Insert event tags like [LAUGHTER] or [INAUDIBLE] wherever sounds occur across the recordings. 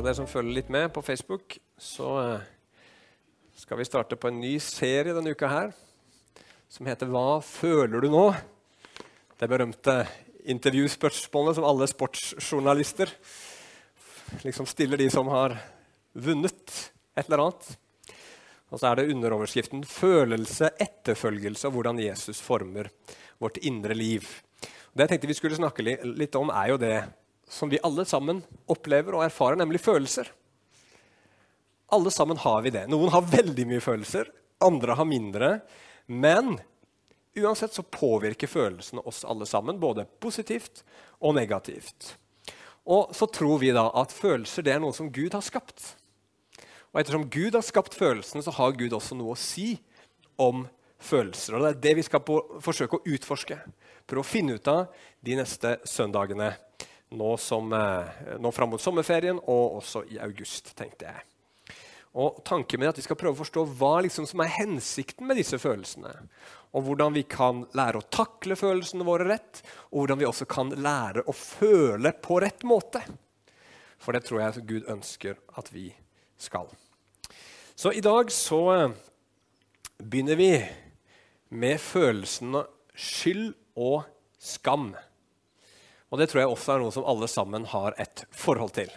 av dere som følger litt med på Facebook, så eh, skal vi starte på en ny serie denne uka her som heter 'Hva føler du nå?' Det berømte intervjuspørsmålet som alle sportsjournalister liksom stiller de som har vunnet et eller annet. Og så er det underoverskriften 'Følelse, etterfølgelse og hvordan Jesus former vårt indre liv'. Det jeg tenkte vi skulle snakke litt om, er jo det som vi alle sammen opplever og erfarer, nemlig følelser. Alle sammen har vi det. Noen har veldig mye følelser, andre har mindre. Men uansett så påvirker følelsene oss alle sammen, både positivt og negativt. Og så tror vi da at følelser det er noe som Gud har skapt. Og ettersom Gud har skapt følelsene, så har Gud også noe å si om følelser. Og det er det vi skal på, forsøke å utforske. Prøve å finne ut av de neste søndagene nå, som, eh, nå fram mot sommerferien og også i august, tenkte jeg. Og Tanken min er at vi skal prøve å forstå hva liksom som er hensikten med disse følelsene. Og hvordan vi kan lære å takle følelsene våre rett, og hvordan vi også kan lære å føle på rett måte. For det tror jeg Gud ønsker at vi skal. Så i dag så eh, begynner vi med følelsene skyld og skam. Og det tror jeg også er noe som alle sammen har et forhold til.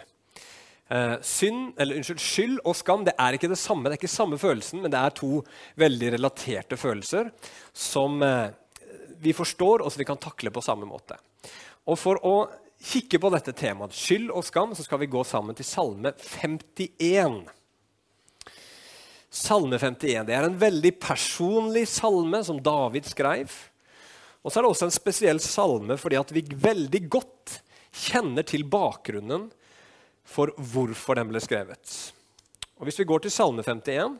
Eh, synd, eller unnskyld, Skyld og skam det er ikke det samme, det er ikke samme følelsen, men det er to veldig relaterte følelser som eh, vi forstår, og som vi kan takle på samme måte. Og For å kikke på dette temaet, skyld og skam, så skal vi gå sammen til Salme 51. Salme 51 det er en veldig personlig salme som David skrev. Og så er det også en spesiell salme fordi at vi veldig godt kjenner til bakgrunnen for hvorfor den ble skrevet. Og Hvis vi går til Salme 51,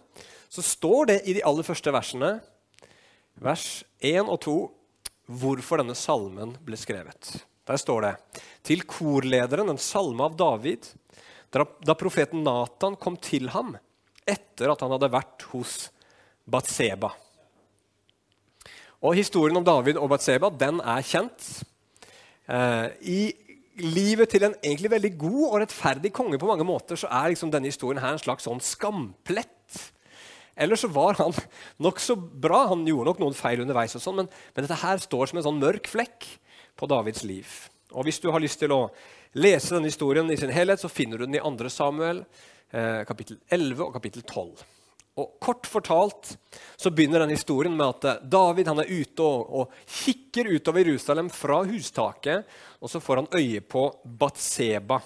så står det i de aller første versene, vers 1 og 2, hvorfor denne salmen ble skrevet. Der står det til korlederen, en salme av David, da profeten Natan kom til ham etter at han hadde vært hos Batseba. Og Historien om David og Batseba den er kjent. Eh, I livet til en egentlig veldig god og rettferdig konge på mange måter så er liksom denne historien her en slags sånn skamplett. Ellers så var han [LAUGHS] nokså bra. Han gjorde nok noen feil underveis, og sånn, men, men, dette her står som en sånn mørk flekk på Davids liv. Og Hvis du har lyst til å lese denne historien i sin helhet, så finner du den i 2. Samuel, eh, kapittel 11 og kapittel 12. Og Kort fortalt så begynner den historien med at eh, David han er ute og, og, kikker utover Jerusalem fra hustaket. og Så får han øye på Batseba.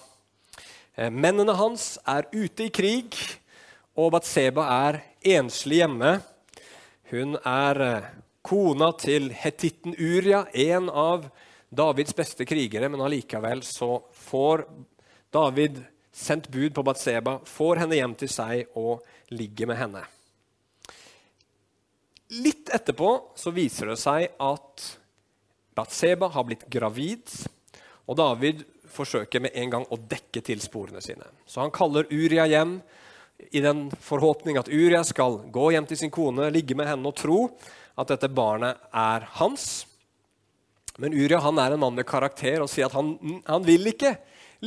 Eh, mennene hans er ute i krig, og Batseba er enslig hjemme. Hun er eh, kona til hetitten Uria, en av Davids beste krigere. Men allikevel så får David sendt bud på Batseba, får henne hjem til seg og ligger med henne. Litt etterpå så viser det seg at Batseba har blitt gravid, og David forsøker med en gang å dekke til sporene sine. Så han kaller Uria hjem i den forhåpning at Uria skal gå hjem til sin kone, ligge med henne og tro at dette barnet er hans. Men Uria han er en mann med karakter og sier at han, han vil ikke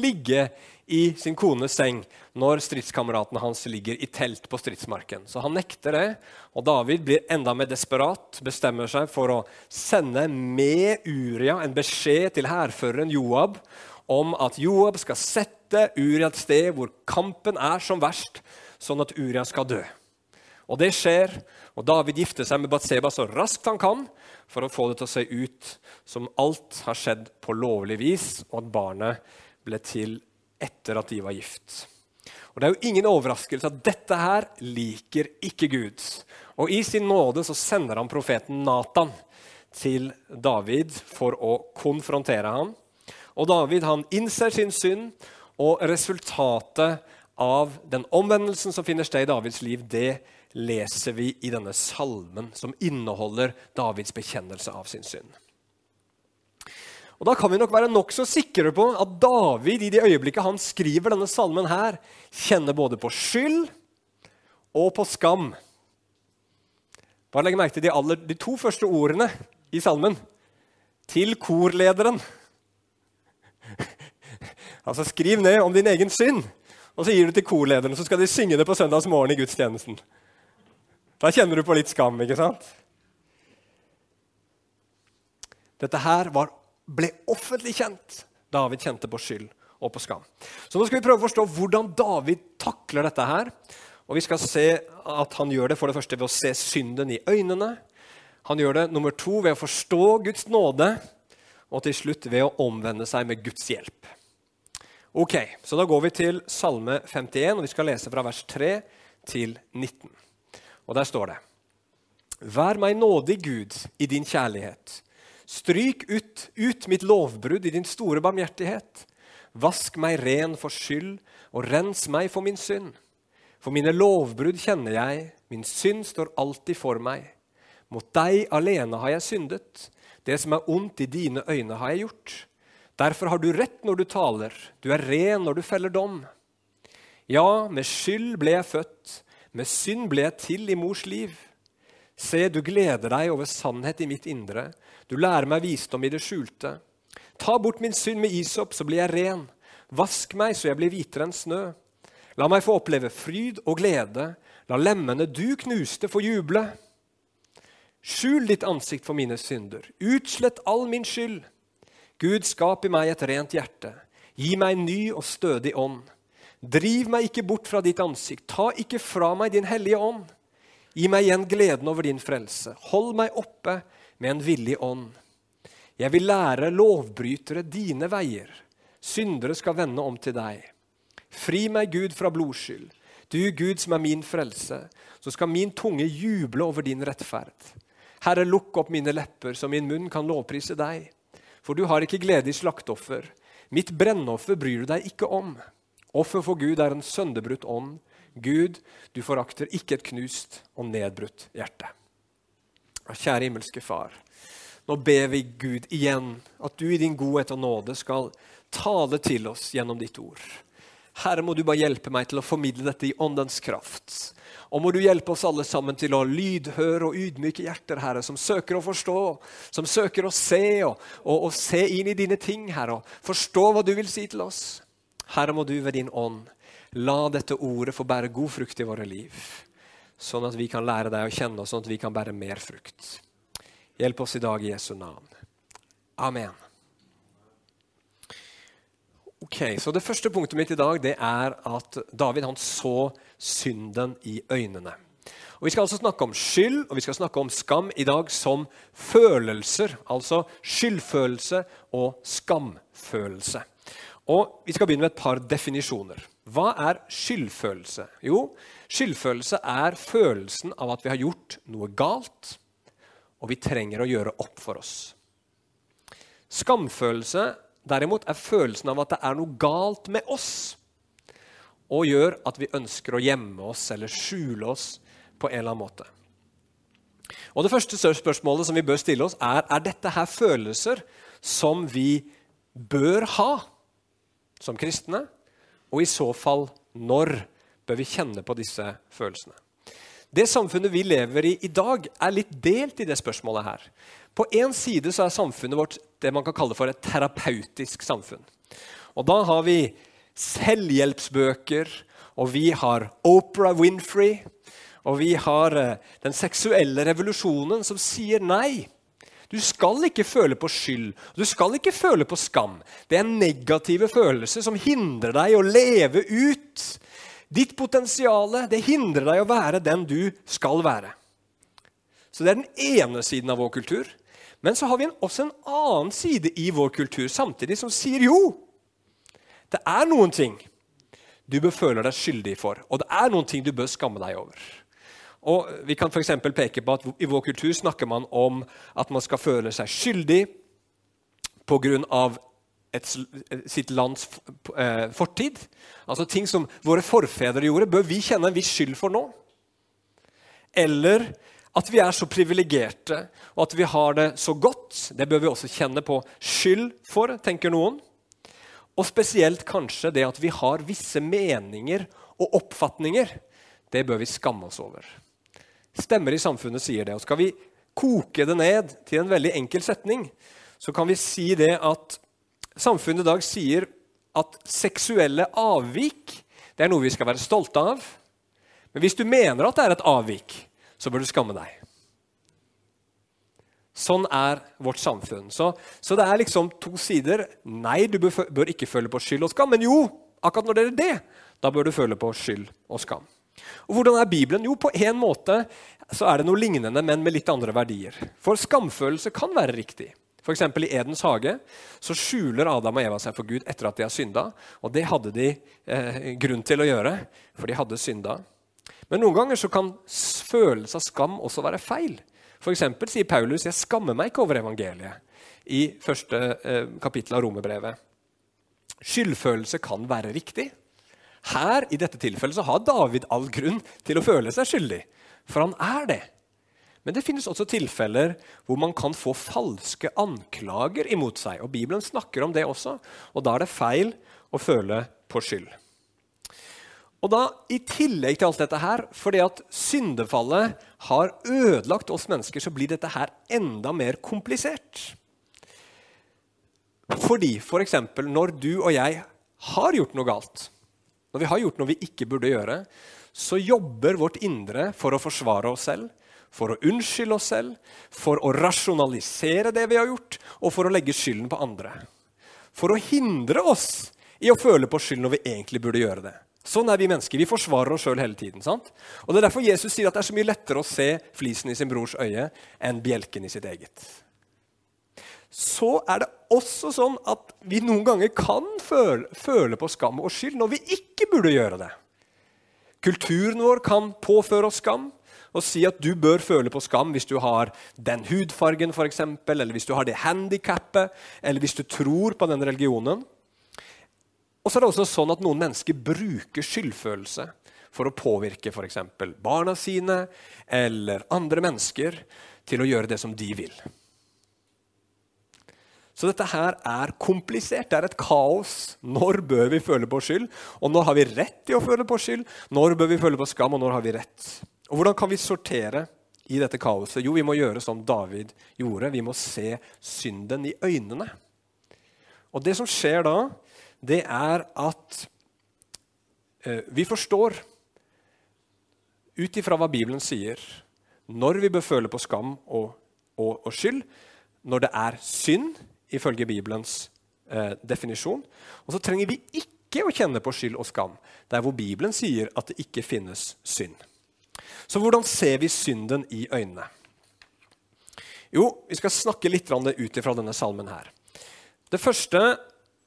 ligge i sin kones seng når stridskameratene hans ligger i telt på stridsmarken. Så han nekter det, og David blir enda mer desperat, bestemmer seg for å sende med Uria en beskjed til hærføreren Joab om at Joab skal sette Uria et sted hvor kampen er som verst, sånn at Uria skal dø. Og det skjer, og David gifter seg med Batseba så raskt han kan for å få det til å se ut som alt har skjedd på lovlig vis, og at barnet ble til etter at de var gift. Og Det er jo ingen overraskelse at dette her liker ikke Gud. Og I sin nåde så sender han profeten Natan til David for å konfrontere ham. Og David han innser sin synd, og resultatet av den omvendelsen som finner sted i Davids liv, det leser vi i denne salmen som inneholder Davids bekjennelse av sin synd. Og Da kan vi nok være nokså sikre på at David i det øyeblikket han skriver denne salmen, her, kjenner både på skyld og på skam. Bare legg merke til de, aller, de to første ordene i salmen. Til korlederen. [LAUGHS] altså Skriv ned om din egen synd. og så gir du til korlederen, så skal de synge det på søndagsmorgen i gudstjenesten. Da kjenner du på litt skam, ikke sant? Dette her var, ble offentlig kjent. David kjente på skyld og på skam. Så nå skal vi prøve å forstå hvordan David takler dette her. Og Vi skal se at han gjør det for det første ved å se synden i øynene. Han gjør det nummer to ved å forstå Guds nåde. Og til slutt ved å omvende seg med Guds hjelp. Ok, så Da går vi til Salme 51, og vi skal lese fra vers 3 til 19. Og Der står det.: Vær meg nådig, Gud, i din kjærlighet Stryk ut, ut mitt lovbrudd i din store barmhjertighet. Vask meg ren for skyld, og rens meg for min synd. For mine lovbrudd kjenner jeg, min synd står alltid for meg. Mot deg alene har jeg syndet, det som er ondt i dine øyne har jeg gjort. Derfor har du rett når du taler, du er ren når du feller dom. Ja, med skyld ble jeg født, med synd ble jeg til i mors liv. Se, du gleder deg over sannhet i mitt indre. Du lærer meg visdom i det skjulte. Ta bort min synd med isop, så blir jeg ren. Vask meg, så jeg blir hvitere enn snø. La meg få oppleve fryd og glede. La lemmene du knuste, få juble. Skjul ditt ansikt for mine synder. Utslett all min skyld. Gud, skap i meg et rent hjerte. Gi meg en ny og stødig ånd. Driv meg ikke bort fra ditt ansikt. Ta ikke fra meg din hellige ånd. Gi meg igjen gleden over din frelse. Hold meg oppe med en villig ånd. Jeg vil lære lovbrytere dine veier. Syndere skal vende om til deg. Fri meg, Gud, fra blodskyld. Du, Gud, som er min frelse. Så skal min tunge juble over din rettferd. Herre, lukk opp mine lepper, så min munn kan lovprise deg. For du har ikke glede i slakteoffer. Mitt brennoffer bryr du deg ikke om. Offer for Gud er en sønderbrutt ånd. Gud, du forakter ikke et knust og nedbrutt hjerte. Kjære himmelske Far. Nå ber vi Gud igjen at du i din godhet og nåde skal tale til oss gjennom ditt ord. Herre, må du bare hjelpe meg til å formidle dette i åndens kraft. Og må du hjelpe oss alle sammen til å lydhøre og ydmyke hjerter, Herre, som søker å forstå, som søker å se og, og, og se inn i dine ting, Herre, og forstå hva du vil si til oss. Herre, må du ved din ånd La dette ordet få bære god frukt i våre liv, sånn at vi kan lære deg å kjenne oss, sånn at vi kan bære mer frukt. Hjelp oss i dag i Jesu navn. Amen. Ok, så Det første punktet mitt i dag det er at David han så synden i øynene. Og Vi skal altså snakke om skyld og vi skal snakke om skam i dag som følelser. Altså skyldfølelse og skamfølelse. Og Vi skal begynne med et par definisjoner. Hva er skyldfølelse? Jo, skyldfølelse er følelsen av at vi har gjort noe galt, og vi trenger å gjøre opp for oss. Skamfølelse derimot er følelsen av at det er noe galt med oss, og gjør at vi ønsker å gjemme oss eller skjule oss på en eller annen måte. Og Det første spørsmålet som vi bør stille oss, er er dette her følelser som vi bør ha som kristne, og i så fall når bør vi kjenne på disse følelsene? Det samfunnet vi lever i i dag, er litt delt i det spørsmålet her. På én side så er samfunnet vårt det man kan kalle for et terapeutisk samfunn. Og da har vi selvhjelpsbøker, og vi har Oprah Winfrey, og vi har eh, den seksuelle revolusjonen som sier nei. Du skal ikke føle på skyld, du skal ikke føle på skam. Det er negative følelser som hindrer deg å leve ut ditt potensial. Det hindrer deg å være den du skal være. Så Det er den ene siden av vår kultur. Men så har vi også en annen side i vår kultur samtidig som sier jo, det er noen ting du bør føle deg skyldig for, og det er noen ting du bør skamme deg over. Og Vi kan for peke på at I vår kultur snakker man om at man skal føle seg skyldig pga. sitt lands eh, fortid. Altså Ting som våre forfedre gjorde, bør vi kjenne en viss skyld for nå. Eller at vi er så privilegerte og at vi har det så godt. Det bør vi også kjenne på skyld for, tenker noen. Og spesielt kanskje det at vi har visse meninger og oppfatninger. Det bør vi skamme oss over. Stemmer i samfunnet sier det. Og skal vi koke det ned til en veldig enkel setning, så kan vi si det at samfunnet i dag sier at seksuelle avvik det er noe vi skal være stolte av. Men hvis du mener at det er et avvik, så bør du skamme deg. Sånn er vårt samfunn. Så, så, det er liksom to sider. Nei, du bør, ikke føle på skyld og skam. Men jo, akkurat når det er det, da bør du føle på skyld og skam. Og Hvordan er Bibelen? Jo, på en måte så er det noe lignende, men med litt andre verdier. For skamfølelse kan være riktig. For I Edens hage så skjuler Adam og Eva seg for Gud etter at de har synda. Og det hadde de eh, grunn til å gjøre, for de hadde synda. Men noen ganger så kan følelse av skam også være feil. For sier Paulus 'Jeg skammer meg ikke over evangeliet' i første eh, kapittel av romerbrevet. Skyldfølelse kan være riktig. Her i dette tilfellet så har David all grunn til å føle seg skyldig, for han er det. Men det finnes også tilfeller hvor man kan få falske anklager imot seg. og Bibelen snakker om det også, og da er det feil å føle på skyld. Og da, I tillegg til alt dette her, fordi at syndefallet har ødelagt oss mennesker, så blir dette her enda mer komplisert. Fordi f.eks. For når du og jeg har gjort noe galt, når vi har gjort noe vi ikke burde gjøre, så jobber vårt indre for å forsvare oss selv, for å unnskylde oss selv, for å rasjonalisere det vi har gjort, og for å legge skylden på andre. For å hindre oss i å føle på skyld når vi egentlig burde gjøre det. Sånn er vi mennesker. Vi forsvarer oss sjøl hele tiden. sant? Og Det er derfor Jesus sier at det er så mye lettere å se flisen i sin brors øye enn bjelken i sitt eget. Så er det også sånn at vi noen ganger kan føle, føle på skam og skyld når vi ikke burde gjøre det. Kulturen vår kan påføre oss skam og si at du bør føle på skam hvis du har den hudfargen, for eksempel, eller hvis du har det handikappet, eller hvis du tror på den religionen. Og så er det også sånn at Noen mennesker bruker skyldfølelse for å påvirke f.eks. barna sine eller andre mennesker til å gjøre det som de vil. Så dette her er komplisert. Det er et kaos. Når bør vi føle på skyld? Og når har vi rett til å føle på skyld? Når bør vi føle på skam, og når har vi rett? Og Hvordan kan vi sortere i dette kaoset? Jo, vi må gjøre som David gjorde. Vi må se synden i øynene. Og det som skjer da, det er at eh, vi forstår, ut ifra hva Bibelen sier, når vi bør føle på skam og, og, og skyld, når det er synd, ifølge Bibelens eh, definisjon. Og så trenger vi ikke å kjenne på skyld og skam der hvor Bibelen sier at det ikke finnes synd. Så hvordan ser vi synden i øynene? Jo, vi skal snakke litt ut ifra denne salmen her. Det første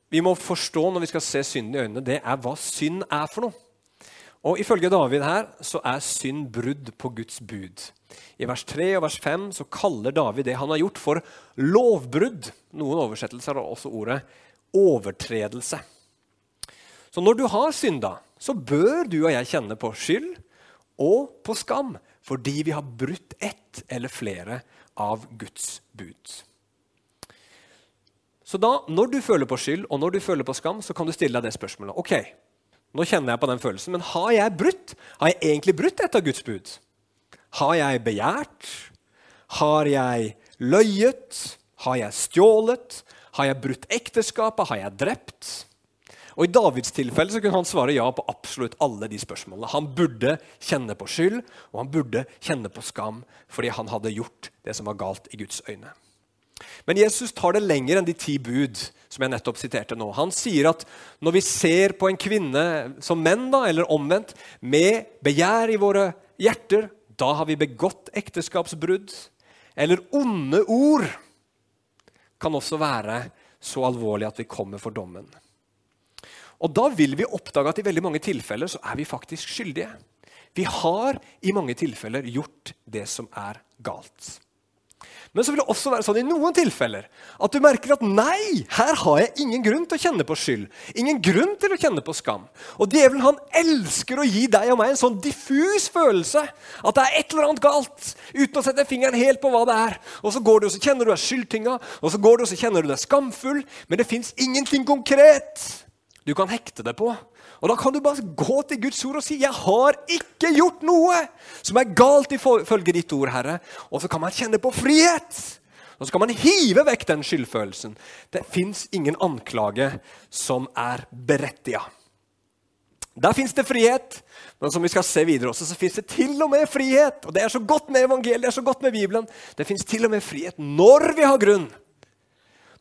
vi må forstå når vi skal se synden i øynene, det er hva synd er for noe. Og Ifølge David her så er synd brudd på Guds bud. I vers 3 og vers 5 så kaller David det han har gjort, for lovbrudd. Noen oversettelser har også ordet overtredelse. Så når du har synda, så bør du og jeg kjenne på skyld og på skam fordi vi har brutt ett eller flere av Guds bud. Så da, når du føler på skyld og når du føler på skam, så kan du stille deg det spørsmålet. Ok, nå kjenner jeg på den følelsen, men har jeg brutt? Har jeg egentlig brutt et av Guds bud? Har jeg begjært? Har jeg løyet? Har jeg stjålet? Har jeg brutt ekteskapet? Har jeg drept? Og I Davids tilfelle så kunne han svare ja på absolutt alle de spørsmålene. Han burde kjenne på skyld, og han burde kjenne på skam fordi han hadde gjort det som var galt i Guds øyne. Men Jesus tar det lenger enn de ti bud som jeg nettopp siterte nå. Han sier at når vi ser på en kvinne som menn, da, eller omvendt, med begjær i våre hjerter, da har vi begått ekteskapsbrudd. Eller onde ord kan også være så alvorlig at vi kommer for dommen. Og Da vil vi oppdage at i veldig mange tilfeller så er vi faktisk skyldige. Vi har i mange tilfeller gjort det som er galt. Men så vil det også være sånn i noen tilfeller at du merker at nei, her har jeg ingen grunn til å kjenne på skyld. Ingen grunn til å kjenne på skam. Og djevelen han elsker å gi deg og meg en sånn diffus følelse at det er et eller annet galt, uten å sette fingeren helt på hva det er. Og så går du og så kjenner du deg skyldtinga, og så går du og så kjenner du deg skamfull, men det fins ingenting konkret du kan hekte deg på. Og Da kan du bare gå til Guds ord og si 'Jeg har ikke gjort noe som er galt ifølge ditt ord, Herre'. Og så kan man kjenne på frihet. Og så kan man hive vekk den skyldfølelsen. Det fins ingen anklage som er berettiga. Der fins det frihet. Men som vi skal se videre også, så fins det til og med frihet. Og det er så godt med evangeliet, det er så godt med Bibelen. Det fins til og med frihet når vi har grunn.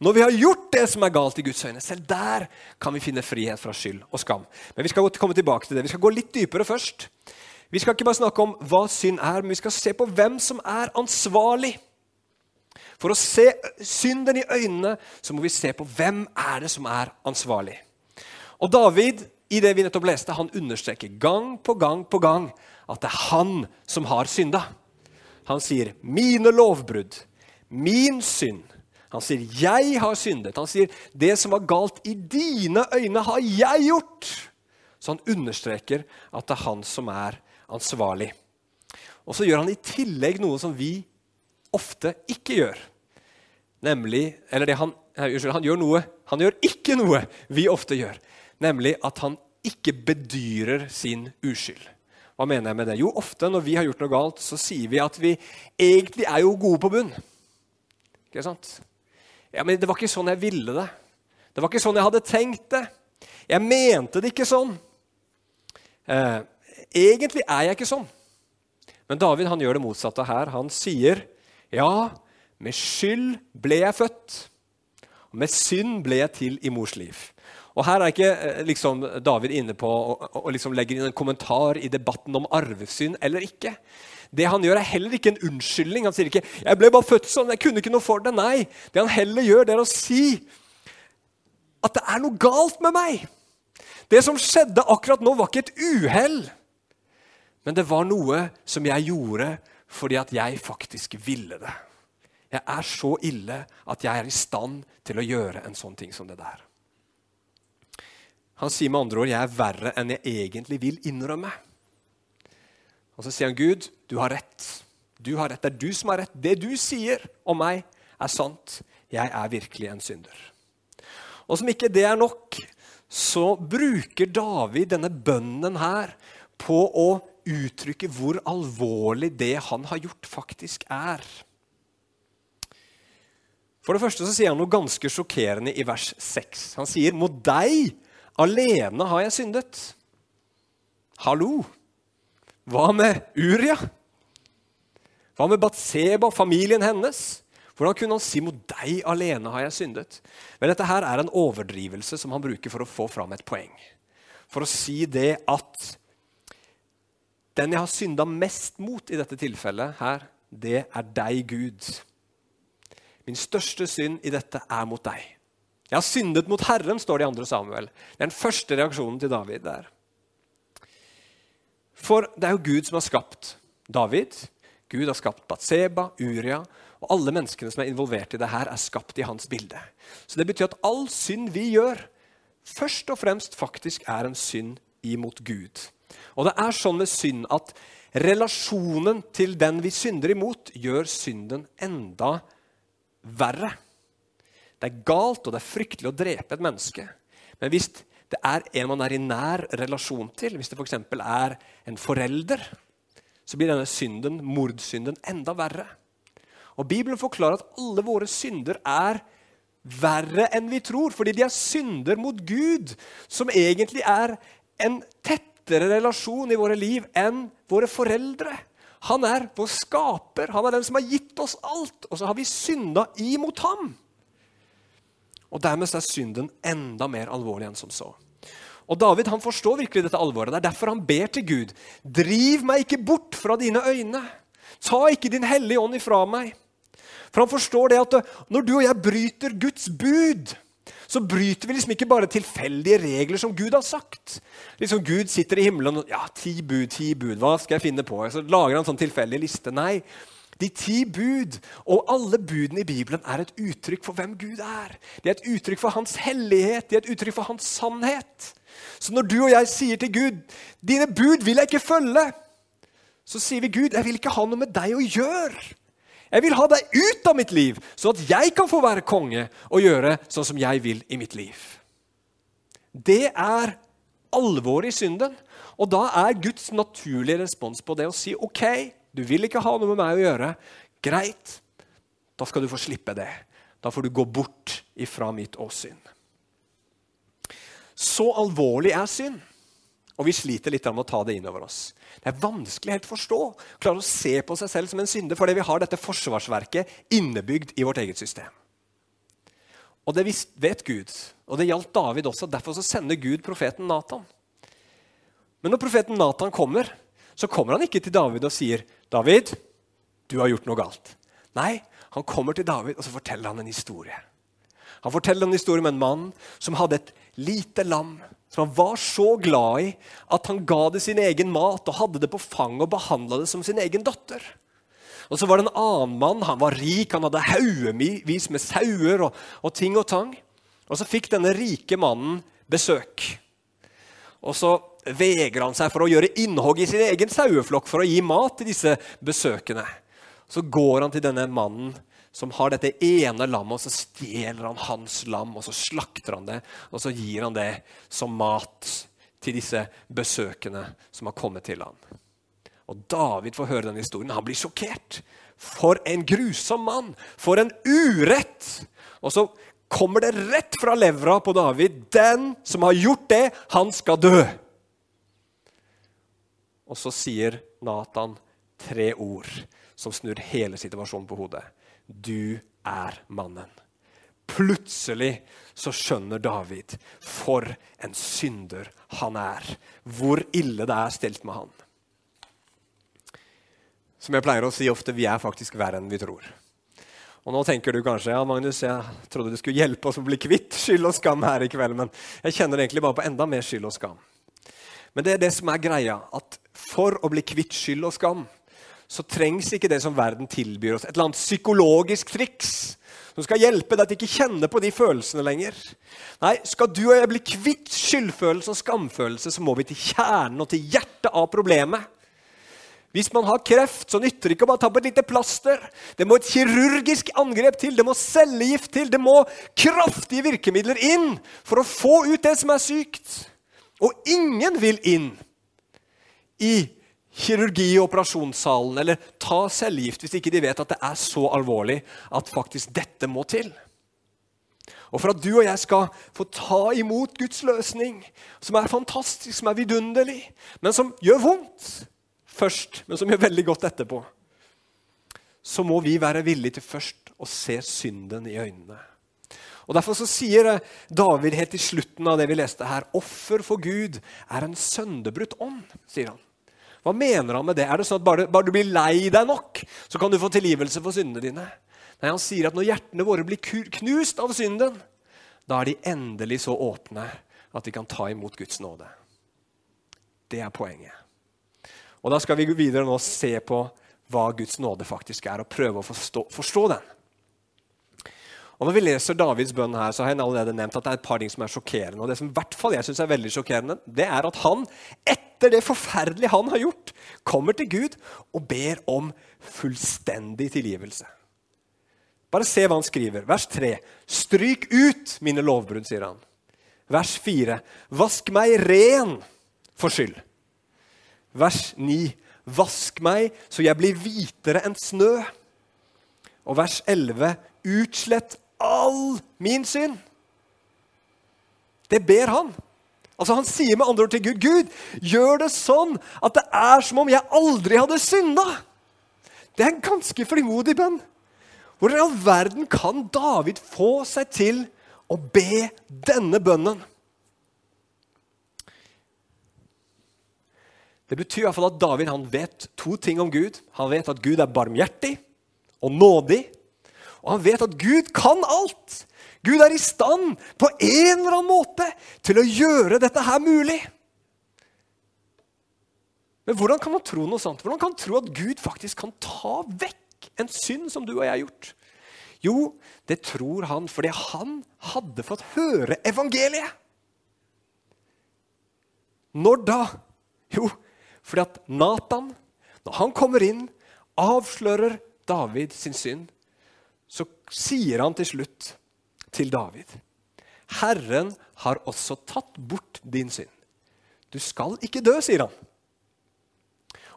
Når vi har gjort det som er galt i Guds øyne. Selv der kan vi finne frihet fra skyld og skam. Men vi skal komme tilbake til det. Vi skal gå litt dypere først. Vi skal ikke bare snakke om hva synd er, men vi skal se på hvem som er ansvarlig. For å se synden i øynene så må vi se på hvem er det som er ansvarlig. Og David i det vi nettopp leste, han understreker gang på gang på gang at det er han som har synda. Han sier 'mine lovbrudd', 'min synd'. Han sier 'jeg har syndet'. Han sier 'det som var galt i dine øyne, har jeg gjort'. Så han understreker at det er han som er ansvarlig. Og så gjør han i tillegg noe som vi ofte ikke gjør. Nemlig Eller det han, unnskyld, han gjør noe Han gjør ikke noe vi ofte gjør nemlig at han ikke bedyrer sin uskyld. Hva mener jeg med det? Jo, ofte når vi har gjort noe galt, så sier vi at vi egentlig er jo gode på bunn. Ikke sant? Ja, Men det var ikke sånn jeg ville det. Det var ikke sånn jeg hadde tenkt det. Jeg mente det ikke sånn. Eh, egentlig er jeg ikke sånn. Men David han gjør det motsatte her. Han sier, 'Ja, med skyld ble jeg født, og med synd ble jeg til i mors liv'. Og Her er ikke eh, liksom, David inne på å liksom legge inn en kommentar i debatten om arvesynd eller ikke. Det han gjør, er heller ikke en unnskyldning. Han sier ikke 'jeg ble bare født sånn, jeg kunne ikke noe for det'. Nei, det han heller gjør, det er å si at det er noe galt med meg. Det som skjedde akkurat nå, var ikke et uhell. Men det var noe som jeg gjorde fordi at jeg faktisk ville det. Jeg er så ille at jeg er i stand til å gjøre en sånn ting som det der. Han sier med andre ord 'jeg er verre enn jeg egentlig vil innrømme'. Og så sier han, 'Gud, du har rett. Du har rett. Det er du som har rett. Det du sier om meg, er sant. Jeg er virkelig en synder.' Og som ikke det er nok, så bruker David denne bønnen her på å uttrykke hvor alvorlig det han har gjort, faktisk er. For det første så sier han noe ganske sjokkerende i vers 6. Han sier, 'Mot deg Alene har jeg syndet. Hallo! Hva med Uria? Hva med Batseba familien hennes? Hvordan kunne han si mot deg alene har jeg syndet? Men dette her er en overdrivelse som han bruker for å få fram et poeng. For å si det at den jeg har synda mest mot i dette tilfellet, her, det er deg, Gud. Min største synd i dette er mot deg. Jeg har syndet mot Herren, står det i 2. Samuel. Det er den første reaksjonen til David der. For det er jo Gud som har skapt David. Gud har skapt Batseba, Uria, og alle menneskene som er involvert i det her, er skapt i hans bilde. Så det betyr at all synd vi gjør, først og fremst faktisk er en synd imot Gud. Og det er sånn med synd at relasjonen til den vi synder imot, gjør synden enda verre. Det er galt og det er fryktelig å drepe et menneske. Men hvis det er en man er i nær relasjon til, hvis det f.eks. er en forelder, så blir denne synden, mordsynden, enda verre. Og Bibelen forklarer at alle våre synder er verre enn vi tror, fordi de er synder mot Gud, som egentlig er en tettere relasjon i våre liv enn våre foreldre. Han er vår skaper, han er den som har gitt oss alt, og så har vi synda imot ham. Og Dermed er synden enda mer alvorlig enn som så. Og David han forstår virkelig dette alvoret. Det er derfor han ber til Gud. Driv meg ikke bort fra dine øyne. Ta ikke din hellige ånd ifra meg. For han forstår det at når du og jeg bryter Guds bud, så bryter vi liksom ikke bare tilfeldige regler som Gud har sagt. Liksom Gud sitter i himmelen og ja, ti bud, ti bud, hva skal jeg finne på? Så lager han en sånn tilfeldig liste. Nei, de ti bud og alle budene i Bibelen er et uttrykk for hvem Gud er. De er et uttrykk for hans hellighet, de er et uttrykk for hans sannhet. Så når du og jeg sier til Gud 'Dine bud vil jeg ikke følge', så sier vi, 'Gud, jeg vil ikke ha noe med deg å gjøre'. Jeg vil ha deg ut av mitt liv, så at jeg kan få være konge og gjøre sånn som jeg vil i mitt liv. Det er alvoret i synden. Og da er Guds naturlige respons på det å si OK, du vil ikke ha noe med meg å gjøre. Greit, da skal du få slippe det. Da får du gå bort ifra mitt åsyn. Så alvorlig er synd Og vi sliter litt med å ta det inn over oss. Det er vanskelig helt å forstå. Klare å se på seg selv som en synder fordi vi har dette forsvarsverket innebygd i vårt eget system. Og det vet Gud, og det gjaldt David også. Derfor så sender Gud profeten Nathan. Men når profeten Nathan kommer, så kommer han ikke til David og sier, 'David, du har gjort noe galt.' Nei, han kommer til David og så forteller han en historie. Han forteller en historie om en mann som hadde et lite lam som han var så glad i at han ga det sin egen mat og hadde det på fanget og behandla det som sin egen datter. Og så var det en annen mann. Han var rik, han hadde haugevis med sauer og, og, ting og tang. Og så fikk denne rike mannen besøk. Og så vegrer han seg for å gjøre innhogg i sin egen saueflokk for å gi mat til disse besøkende. Så går han til denne mannen som har dette ene lammet, og så stjeler han hans lam, og så slakter han det, og så gir han det som mat til disse besøkende som har kommet til ham. Og David får høre den historien. Han blir sjokkert. For en grusom mann! For en urett! Og så kommer det rett fra levra på David. Den som har gjort det, han skal dø. Og så sier Nathan tre ord som snur hele situasjonen på hodet. Du er mannen. Plutselig så skjønner David for en synder han er. Hvor ille det er stelt med han. Som jeg pleier å si ofte, vi er faktisk verre enn vi tror. Og nå tenker du kanskje ja, Magnus, jeg trodde du skulle hjelpe oss å bli kvitt skyld og skam her i kveld, men jeg kjenner egentlig bare på enda mer skyld og skam. Men det er det som er greia, at for å bli kvitt skyld og skam, så trengs ikke det som verden tilbyr oss. Et eller annet psykologisk triks som skal hjelpe deg til ikke kjenne på de følelsene lenger. Nei, Skal du og jeg bli kvitt skyldfølelse og skamfølelse, så må vi til kjernen og til hjertet av problemet. Hvis man har kreft, så nytter det ikke å bare ta på et lite plaster. Det må et kirurgisk angrep til, det må cellegift til, det må kraftige virkemidler inn for å få ut det som er sykt. Og ingen vil inn i kirurgi i operasjonssalen eller ta cellegift hvis ikke de vet at det er så alvorlig at faktisk dette må til. Og for at du og jeg skal få ta imot Guds løsning, som er fantastisk, som er vidunderlig, men som gjør vondt først, men som gjør veldig godt etterpå, så må vi være villige til først å se synden i øynene. Og Derfor så sier David helt i slutten av det vi leste her, offer for Gud er en sønderbrutt ånd. sier han. Hva mener han med det? Er det sånn at bare, bare, du blir lei deg nok, så kan du få tilgivelse for syndene dine? Nei, Han sier at når hjertene våre blir knust av synden, da er de endelig så åpne at de kan ta imot Guds nåde. Det er poenget. Og Da skal vi gå videre nå og se på hva Guds nåde faktisk er, og prøve å forstå, forstå den. Og Når vi leser Davids bønn, her, så har jeg allerede nevnt at det er et par ting som er sjokkerende. Og Det som i hvert fall jeg synes er veldig sjokkerende, det er at han, etter det forferdelige han har gjort, kommer til Gud og ber om fullstendig tilgivelse. Bare se hva han skriver. Vers 3. Stryk ut mine lovbrudd, sier han. Vers 4. Vask meg ren for skyld. Vers 9. Vask meg så jeg blir hvitere enn snø. Og vers 11. Utslett all min synd. Det ber han. Altså Han sier med andre ord til Gud Gud, gjør det sånn at det er som om jeg aldri hadde synda. Det er en ganske frimodig bønn. Hvor i all verden kan David få seg til å be denne bønnen? Det betyr i hvert fall at David han vet to ting om Gud. Han vet at Gud er barmhjertig og nådig. Og han vet at Gud kan alt. Gud er i stand på en eller annen måte til å gjøre dette her mulig. Men hvordan kan man tro noe sånt? Hvordan kan man tro at Gud faktisk kan ta vekk en synd som du og jeg har gjort? Jo, det tror han fordi han hadde fått høre evangeliet. Når da? Jo, fordi at Nathan, når han kommer inn, avslører David sin synd, så sier han til slutt til David Herren har også tatt bort din synd. Du skal ikke dø, sier han.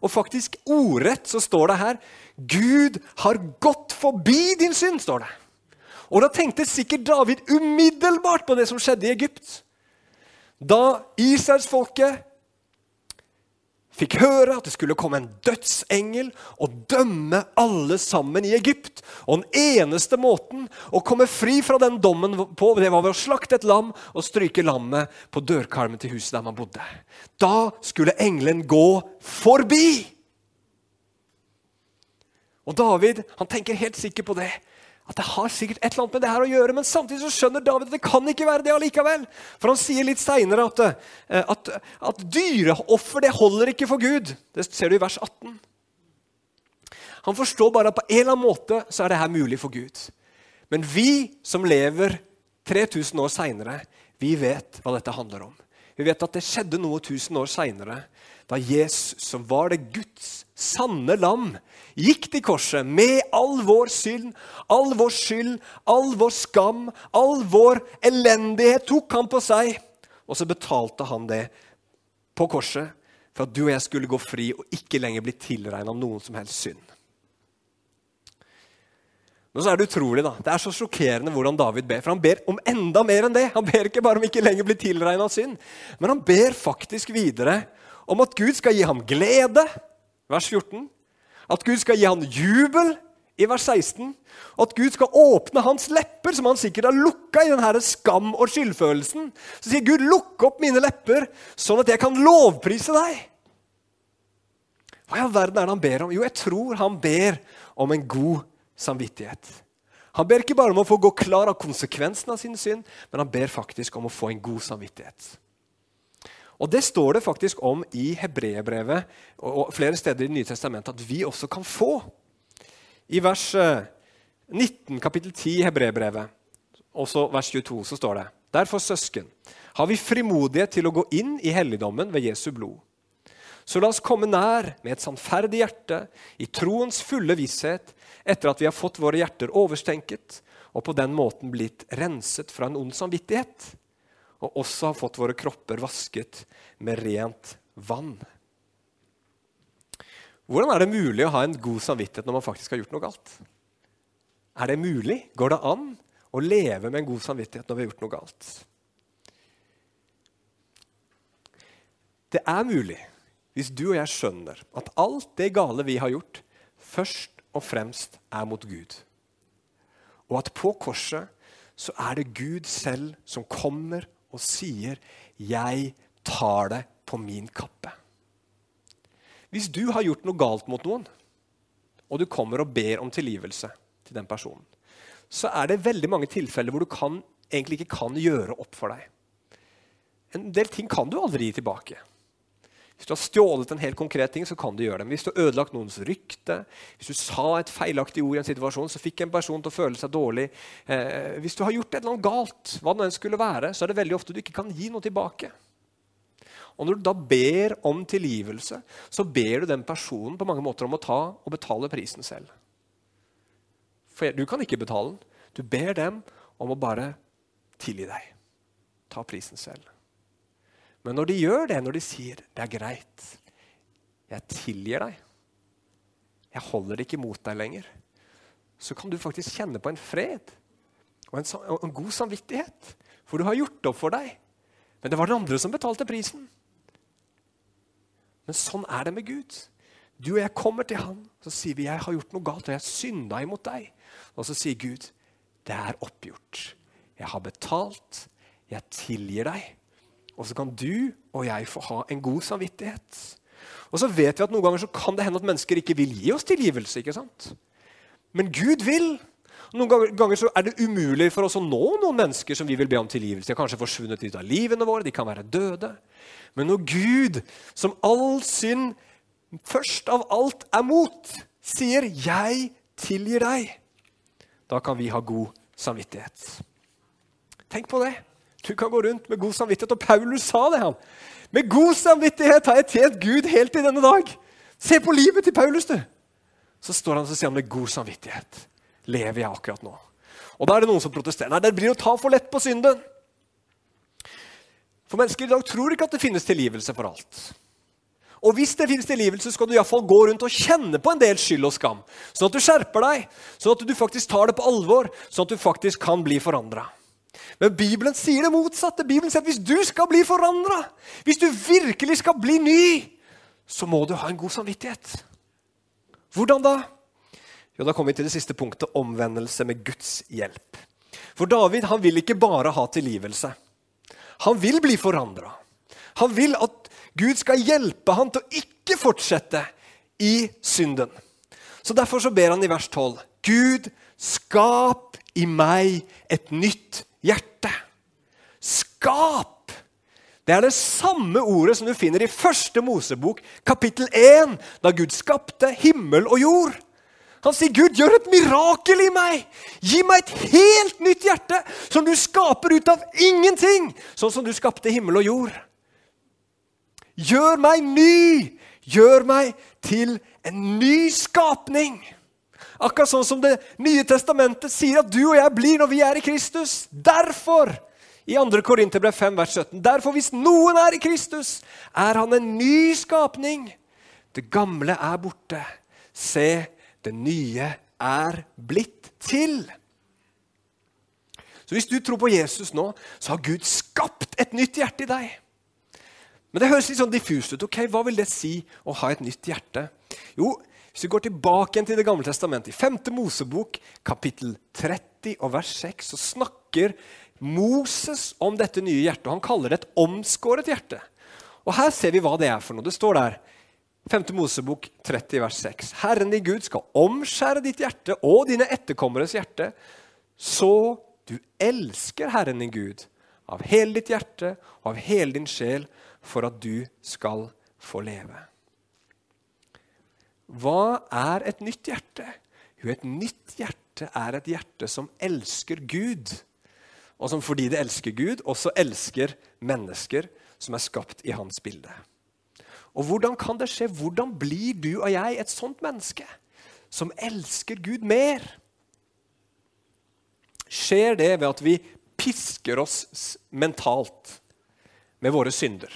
Og faktisk ordrett så står det her Gud har gått forbi din synd, står det. Og da tenkte sikkert David umiddelbart på det som skjedde i Egypt. Da Israelsfolket fikk høre at det skulle komme en dødsengel og dømme alle sammen i Egypt. Og den eneste måten å komme fri fra den dommen på, det var ved å slakte et lam og stryke lammet på dørkarmen til huset der man bodde. Da skulle engelen gå forbi. Og David han tenker helt sikkert på det at det har sikkert et eller annet med det her å gjøre, men samtidig så skjønner David at det kan ikke være det allikevel. For han sier litt seinere at, eh, at, at dyreoffer det holder ikke for Gud. Det ser du i vers 18. Han forstår bare at på en eller annen måte så er det her mulig for Gud. Men vi som lever 3000 år seinere, vi vet hva dette handler om. Vi vet at det skjedde noe 1000 år seinere, da Jesus, som var det Guds sanne lam, gikk til korset med all vår synd, all vår skyld, all vår skam, all vår elendighet tok han på seg. Og så betalte han det på korset for at du og jeg skulle gå fri og ikke lenger bli tilregna noen som helst synd. Men så er det utrolig da, det er så sjokkerende hvordan David ber. For han ber om enda mer enn det. Han ber ikke bare om ikke lenger bli tilregna synd, men han ber faktisk videre om at Gud skal gi ham glede, vers 14. At Gud skal gi ham jubel, i vers 16. Og at Gud skal åpne hans lepper, som han sikkert har lukka i denne skam og skyldfølelsen. Så sier Gud, 'Lukk opp mine lepper, sånn at jeg kan lovprise deg'. Hva i all verden er det han ber om? Jo, jeg tror han ber om en god samvittighet. Han ber ikke bare om å få gå klar av konsekvensen av sin synd, men han ber faktisk om å få en god samvittighet. Og Det står det faktisk om i Hebreerbrevet og flere steder i Det nye testamentet at vi også kan få. I vers 19, eh, kapittel 10 i Hebreerbrevet, også vers 22, så står det Derfor, søsken, har vi frimodighet til å gå inn i helligdommen ved Jesu blod. Så la oss komme nær med et sannferdig hjerte, i troens fulle visshet, etter at vi har fått våre hjerter overstenket og på den måten blitt renset fra en ond samvittighet, og også har fått våre kropper vasket med rent vann. Hvordan er det mulig å ha en god samvittighet når man faktisk har gjort noe galt? Er det mulig? Går det an å leve med en god samvittighet når vi har gjort noe galt? Det er mulig hvis du og jeg skjønner at alt det gale vi har gjort, først og fremst er mot Gud. Og at på korset så er det Gud selv som kommer og sier 'Jeg tar det på min kappe'. Hvis du har gjort noe galt mot noen, og du kommer og ber om tilgivelse til den personen, så er det veldig mange tilfeller hvor du kan, egentlig ikke kan gjøre opp for deg. En del ting kan du aldri gi tilbake. Hvis du har stjålet en helt konkret ting, så kan du gjøre det. Men hvis du har ødelagt noens rykte, hvis du sa et feilaktig ord i en situasjon, så fikk en person til å føle seg dårlig eh, Hvis du har gjort et eller annet galt, hva det enn skulle være, så er det veldig ofte du ikke kan gi noe tilbake. Og Når du da ber om tilgivelse, så ber du den personen på mange måter om å ta og betale prisen selv. For du kan ikke betale den. Du ber dem om å bare tilgi deg. Ta prisen selv. Men når de gjør det, når de sier 'det er greit, jeg tilgir deg', 'jeg holder det ikke mot deg lenger', så kan du faktisk kjenne på en fred og en, og en god samvittighet. For du har gjort opp for deg. Men det var den andre som betalte prisen. Men sånn er det med Gud. Du og jeg kommer til han, så sier vi 'jeg har gjort noe galt', og 'jeg synda imot deg'. Og så sier Gud 'det er oppgjort'. Jeg har betalt. Jeg tilgir deg. Og så kan du og jeg få ha en god samvittighet. Og så vet vi at Noen ganger så kan det hende at mennesker ikke vil gi oss tilgivelse. ikke sant? Men Gud vil. Noen ganger så er det umulig for oss å nå noen mennesker som vi vil be om tilgivelse. De har kanskje forsvunnet ut av livene våre, de kan være døde. Men når Gud, som all synd først av alt er mot, sier 'jeg tilgir deg', da kan vi ha god samvittighet. Tenk på det. Du kan gå rundt med god samvittighet. Og Paulus sa det. han. Med god samvittighet har jeg tjent Gud helt til denne dag. Se på livet til Paulus, du! Så står han og sier han med god samvittighet lever jeg akkurat nå. Og da er det noen som protesterer. Nei, det blir å ta for lett på synden. For mennesker i dag tror ikke at det finnes tilgivelse for alt. Og hvis det finnes tilgivelse, skal du i fall gå rundt og kjenne på en del skyld og skam. Sånn at du skjerper deg, sånn at du faktisk tar det på alvor, sånn at du faktisk kan bli forandra. Men Bibelen sier det motsatte. Bibelen sier at Hvis du skal bli forandra, hvis du virkelig skal bli ny, så må du ha en god samvittighet. Hvordan da? Jo, Da kommer vi til det siste punktet omvendelse med Guds hjelp. For David han vil ikke bare ha tilgivelse. Han vil bli forandra. Han vil at Gud skal hjelpe han til å ikke fortsette i synden. Så Derfor så ber han i vers 12.: Gud, skap i meg et nytt hjerte. Skap! Det er det samme ordet som du finner i første Mosebok, kapittel 1, da Gud skapte himmel og jord. Han sier, 'Gud, gjør et mirakel i meg! Gi meg et helt nytt hjerte, som du skaper ut av ingenting, sånn som du skapte himmel og jord.' Gjør meg ny! Gjør meg til en ny skapning. Akkurat sånn som Det nye testamentet sier at du og jeg blir når vi er i Kristus. Derfor, i 2. Korinterbrev 5, vers 17, derfor hvis noen er i Kristus, er han en ny skapning. Det gamle er borte. Se, det nye er blitt til. Så hvis du tror på Jesus nå, så har Gud skapt et nytt hjerte i deg. Men det høres litt sånn diffust ut. ok, Hva vil det si å ha et nytt hjerte? Jo, hvis vi går tilbake til Det gamle testamentet, i 5. Mosebok, kapittel 30 og vers 6, så snakker Moses om dette nye hjertet. og Han kaller det et omskåret hjerte. Og Her ser vi hva det er for noe. Det står der 5. Mosebok 30, vers 6. Herren din Gud skal omskjære ditt hjerte og dine etterkommeres hjerte, så du elsker Herren din Gud av hele ditt hjerte og av hele din sjel, for at du skal få leve. Hva er et nytt hjerte? Jo, et nytt hjerte er et hjerte som elsker Gud, og som fordi det elsker Gud, også elsker mennesker som er skapt i hans bilde. Og hvordan kan det skje? Hvordan blir du og jeg et sånt menneske som elsker Gud mer? Skjer det ved at vi pisker oss mentalt med våre synder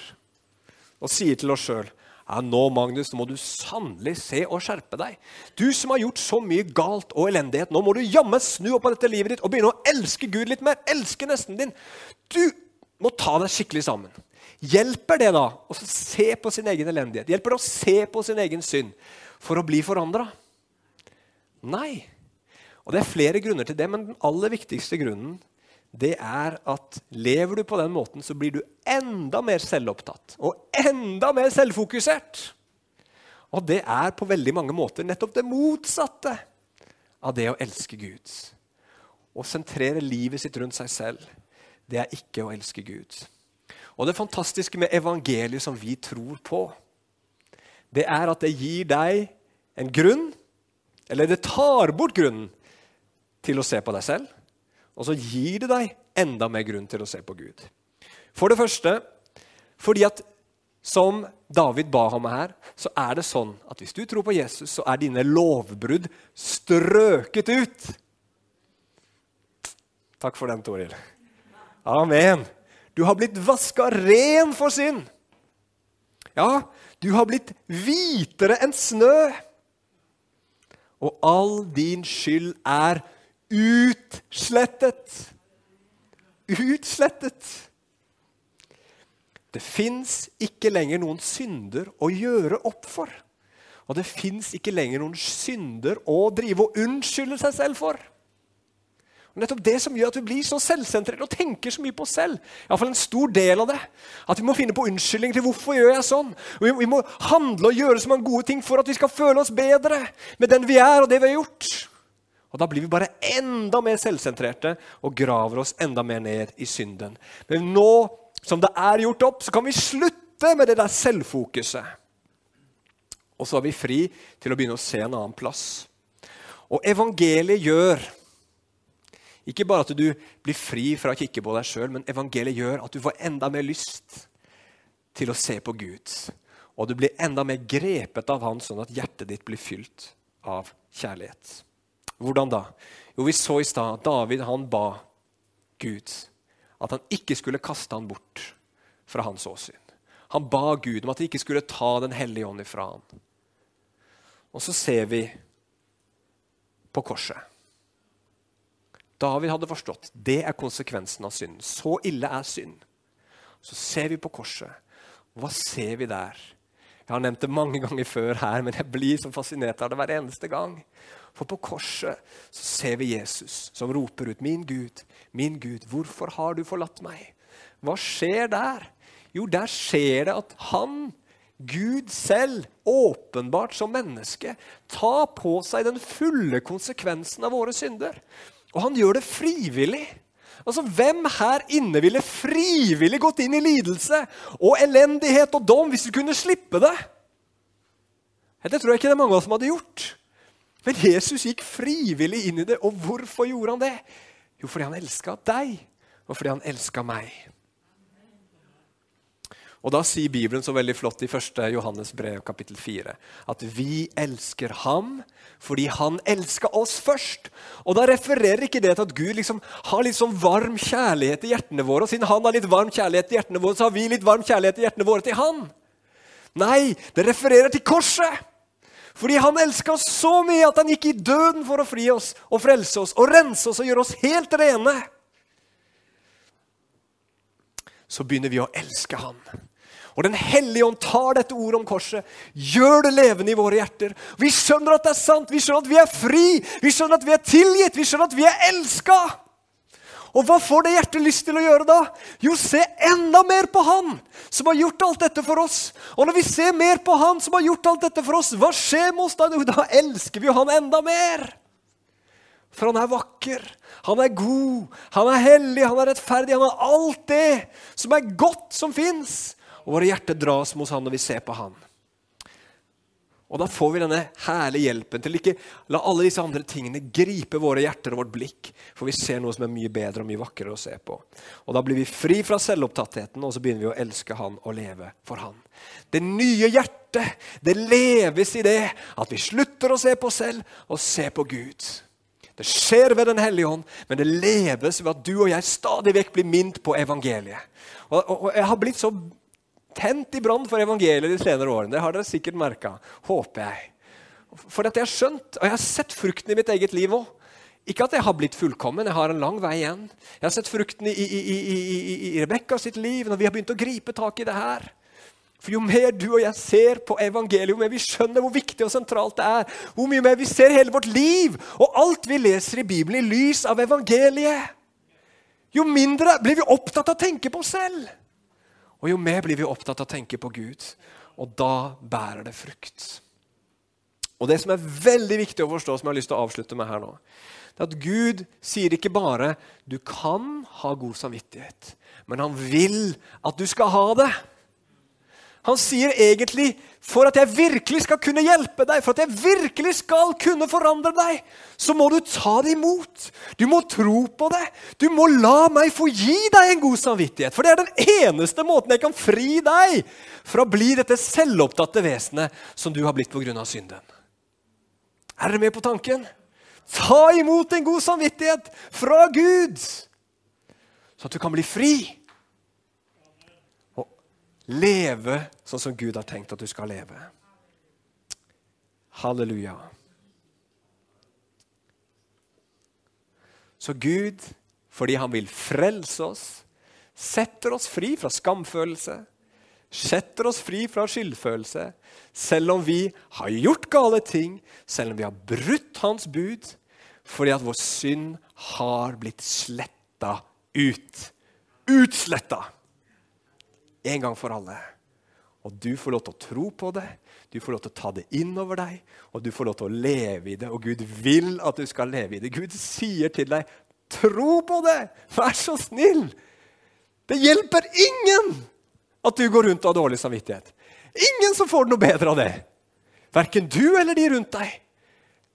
og sier til oss sjøl ja, nå, Magnus, nå må du sannelig se og skjerpe deg. Du som har gjort så mye galt og elendighet, nå må du jammen snu opp på dette livet ditt og begynne å elske Gud litt mer. Elske nesten din. Du må ta deg skikkelig sammen. Hjelper det da å se på sin egen elendighet? Hjelper det å se på sin egen synd for å bli forandra? Nei. Og Det er flere grunner til det, men den aller viktigste grunnen det er at lever du på den måten, så blir du enda mer selvopptatt og enda mer selvfokusert. Og det er på veldig mange måter nettopp det motsatte av det å elske Gud. Å sentrere livet sitt rundt seg selv, det er ikke å elske Gud. Og det fantastiske med evangeliet som vi tror på, det er at det gir deg en grunn, eller det tar bort grunnen til å se på deg selv, og så gir det deg enda mer grunn til å se på Gud. For det første fordi at som David ba ham her, så er det sånn at hvis du tror på Jesus, så er dine lovbrudd strøket ut. Takk for den, Toril. Amen. Du har blitt vaska ren for synd. Ja, du har blitt hvitere enn snø. Og all din skyld er utslettet. Utslettet. Det fins ikke lenger noen synder å gjøre opp for. Og det fins ikke lenger noen synder å drive og unnskylde seg selv for. Og nettopp det som gjør at vi blir så selvsentrerte og tenker så mye på oss selv. I fall en stor del av det. At vi må finne på unnskyldning til hvorfor gjør jeg sånn. Vi, vi må handle og gjøre så mange gode ting for at vi skal føle oss bedre med den vi er og det vi har gjort. Og Da blir vi bare enda mer selvsentrerte og graver oss enda mer ned i synden. Men nå som det er gjort opp, så kan vi slutte med det der selvfokuset. Og så er vi fri til å begynne å se en annen plass. Og evangeliet gjør ikke bare at du blir fri fra å kikke på deg sjøl, men evangeliet gjør at du får enda mer lyst til å se på Gud. Og du blir enda mer grepet av Han, sånn at hjertet ditt blir fylt av kjærlighet. Hvordan da? Jo, Vi så i stad at David han ba Gud at han ikke skulle kaste han bort fra hans åsyn. Han ba Gud om at han ikke skulle ta Den hellige ånd ifra han. Og så ser vi på korset. David hadde forstått det er konsekvensen av synd. Så ille er synd. Så ser vi på korset. Hva ser vi der? Jeg har nevnt det mange ganger før her, men jeg blir så fascinert av det hver eneste gang. For på korset så ser vi Jesus som roper ut, 'Min Gud, min Gud, hvorfor har du forlatt meg?' Hva skjer der? Jo, der skjer det at han, Gud selv, åpenbart som menneske, tar på seg den fulle konsekvensen av våre synder. Og han gjør det frivillig. Altså, Hvem her inne ville frivillig gått inn i lidelse og elendighet og dom hvis vi kunne slippe det? Det tror jeg ikke det er mange av oss som hadde gjort. Men Jesus gikk frivillig inn i det. Og hvorfor gjorde han det? Jo, fordi han elska deg, og fordi han elska meg. Og Da sier Bibelen så veldig flott i 1. Johannes brev kapittel 4 at vi elsker ham fordi han elska oss først. Og Da refererer ikke det til at Gud liksom har litt sånn varm kjærlighet i hjertene våre. Og siden han har litt varm kjærlighet i hjertene våre, så har vi litt varm kjærlighet i hjertene våre til han. Nei, det refererer til korset. Fordi han elska oss så mye at han gikk i døden for å fri oss og frelse oss og rense oss og gjøre oss helt rene. Så begynner vi å elske han. Og Den hellige ånd tar dette ordet om korset, gjør det levende i våre hjerter. Vi skjønner at det er sant, vi skjønner at vi er fri, vi skjønner at vi er tilgitt, vi skjønner at vi er elska. Og hva får det hjertet lyst til å gjøre da? Jo, se enda mer på Han som har gjort alt dette for oss. Og når vi ser mer på Han som har gjort alt dette for oss, hva skjer med oss da? Jo, da elsker vi jo Han enda mer. For han er vakker, han er god, han er hellig, han er rettferdig. Han har alt det som er godt som fins og våre hjerter dras mot han når vi ser på han. Og Da får vi denne herlige hjelpen til ikke la alle disse andre tingene gripe våre hjerter og vårt blikk, for vi ser noe som er mye bedre og mye vakrere å se på. Og Da blir vi fri fra selvopptattheten, og så begynner vi å elske Han og leve for Han. Det nye hjertet det leves i det at vi slutter å se på oss selv og se på Gud. Det skjer ved Den hellige ånd, men det leves ved at du og jeg stadig vekk blir minnet på evangeliet. Og, og, og Jeg har blitt så tent i brann for evangeliet de senere årene. Det har dere sikkert merka, håper jeg. For at jeg har skjønt, og jeg har sett frukten i mitt eget liv òg. Ikke at jeg har blitt fullkommen, jeg har en lang vei igjen. Jeg har sett frukten i, i, i, i, i Rebekka sitt liv når vi har begynt å gripe tak i det her. For Jo mer du og jeg ser på evangeliet, jo mer vi skjønner hvor viktig og sentralt det er, hvor mye mer vi ser hele vårt liv og alt vi leser i Bibelen, i lys av evangeliet, jo mindre blir vi opptatt av å tenke på oss selv. Og jo mer blir vi opptatt av å tenke på Gud. Og da bærer det frukt. Og Det som er veldig viktig å forstå, som jeg har lyst til å avslutte med her nå, det er at Gud sier ikke bare 'du kan ha god samvittighet', men han vil at du skal ha det. Han sier egentlig for at jeg virkelig skal kunne hjelpe deg, for at jeg virkelig skal kunne forandre deg, så må du ta det imot. Du må tro på det. Du må la meg få gi deg en god samvittighet. For det er den eneste måten jeg kan fri deg fra å bli dette selvopptatte vesenet som du har blitt pga. synden. Er dere med på tanken? Ta imot en god samvittighet fra Gud, så at du kan bli fri leve sånn som Gud har tenkt at du skal leve. Halleluja. Så Gud, fordi han vil frelse oss, setter oss fri fra skamfølelse, setter oss fri fra skyldfølelse, selv om vi har gjort gale ting, selv om vi har brutt hans bud, fordi at vår synd har blitt sletta ut. Utsletta! En gang for alle. Og du får lov til å tro på det, du får lov til å ta det inn over deg, og du får lov til å leve i det. Og Gud vil at du skal leve i det. Gud sier til deg, tro på det! Vær så snill! Det hjelper ingen at du går rundt og har dårlig samvittighet. Ingen som får noe bedre av det. Verken du eller de rundt deg.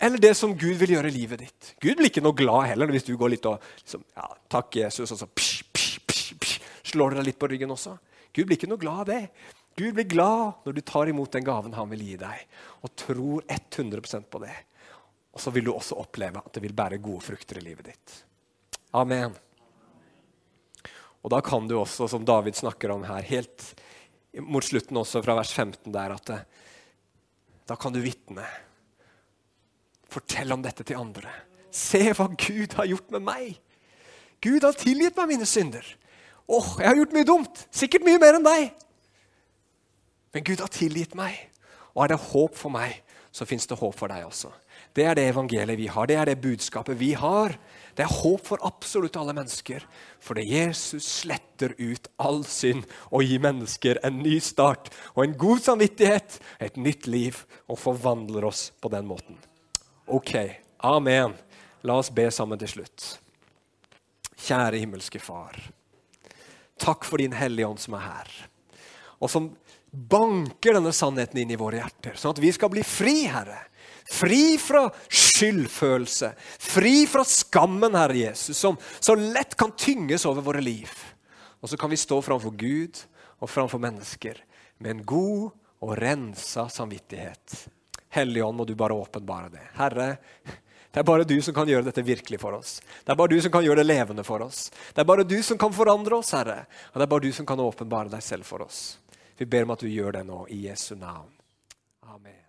Eller det som Gud vil gjøre i livet ditt. Gud blir ikke noe glad heller hvis du går litt og liksom, ja, takk Jesus, og så psh, psh, psh, slår deg litt på ryggen også. Gud blir ikke noe glad av det. Gud blir glad når du tar imot den gaven han vil gi deg, og tror 100% på det. Og så vil du også oppleve at det vil bære gode frukter i livet ditt. Amen. Og da kan du også, som David snakker om her, helt mot slutten også fra vers 15 der, at det, da kan du vitne. Fortell om dette til andre. Se hva Gud har gjort med meg. Gud har tilgitt meg mine synder. Åh, jeg har gjort mye dumt. Sikkert mye mer enn deg. Men Gud har tilgitt meg. Og er det håp for meg, så fins det håp for deg også. Det er det evangeliet vi har. Det er det budskapet vi har. Det er håp for absolutt alle mennesker. Fordi Jesus sletter ut all synd og gir mennesker en ny start og en god samvittighet, et nytt liv, og forvandler oss på den måten. Ok, amen. La oss be sammen til slutt. Kjære himmelske Far. Takk for din Hellige Ånd som er her, og som banker denne sannheten inn i våre hjerter, sånn at vi skal bli fri, Herre Fri fra skyldfølelse, fri fra skammen, Herre Jesus, som så lett kan tynges over våre liv. Og så kan vi stå framfor Gud og framfor mennesker med en god og rensa samvittighet. Hellige Ånd, må du bare åpenbare det. Herre, det er bare du som kan gjøre dette virkelig for oss. Det er bare du som kan gjøre det levende for oss. Det er bare du som kan forandre oss, Herre. Og det er bare du som kan åpenbare deg selv for oss. Vi ber om at du gjør det nå, i Jesu navn. Amen.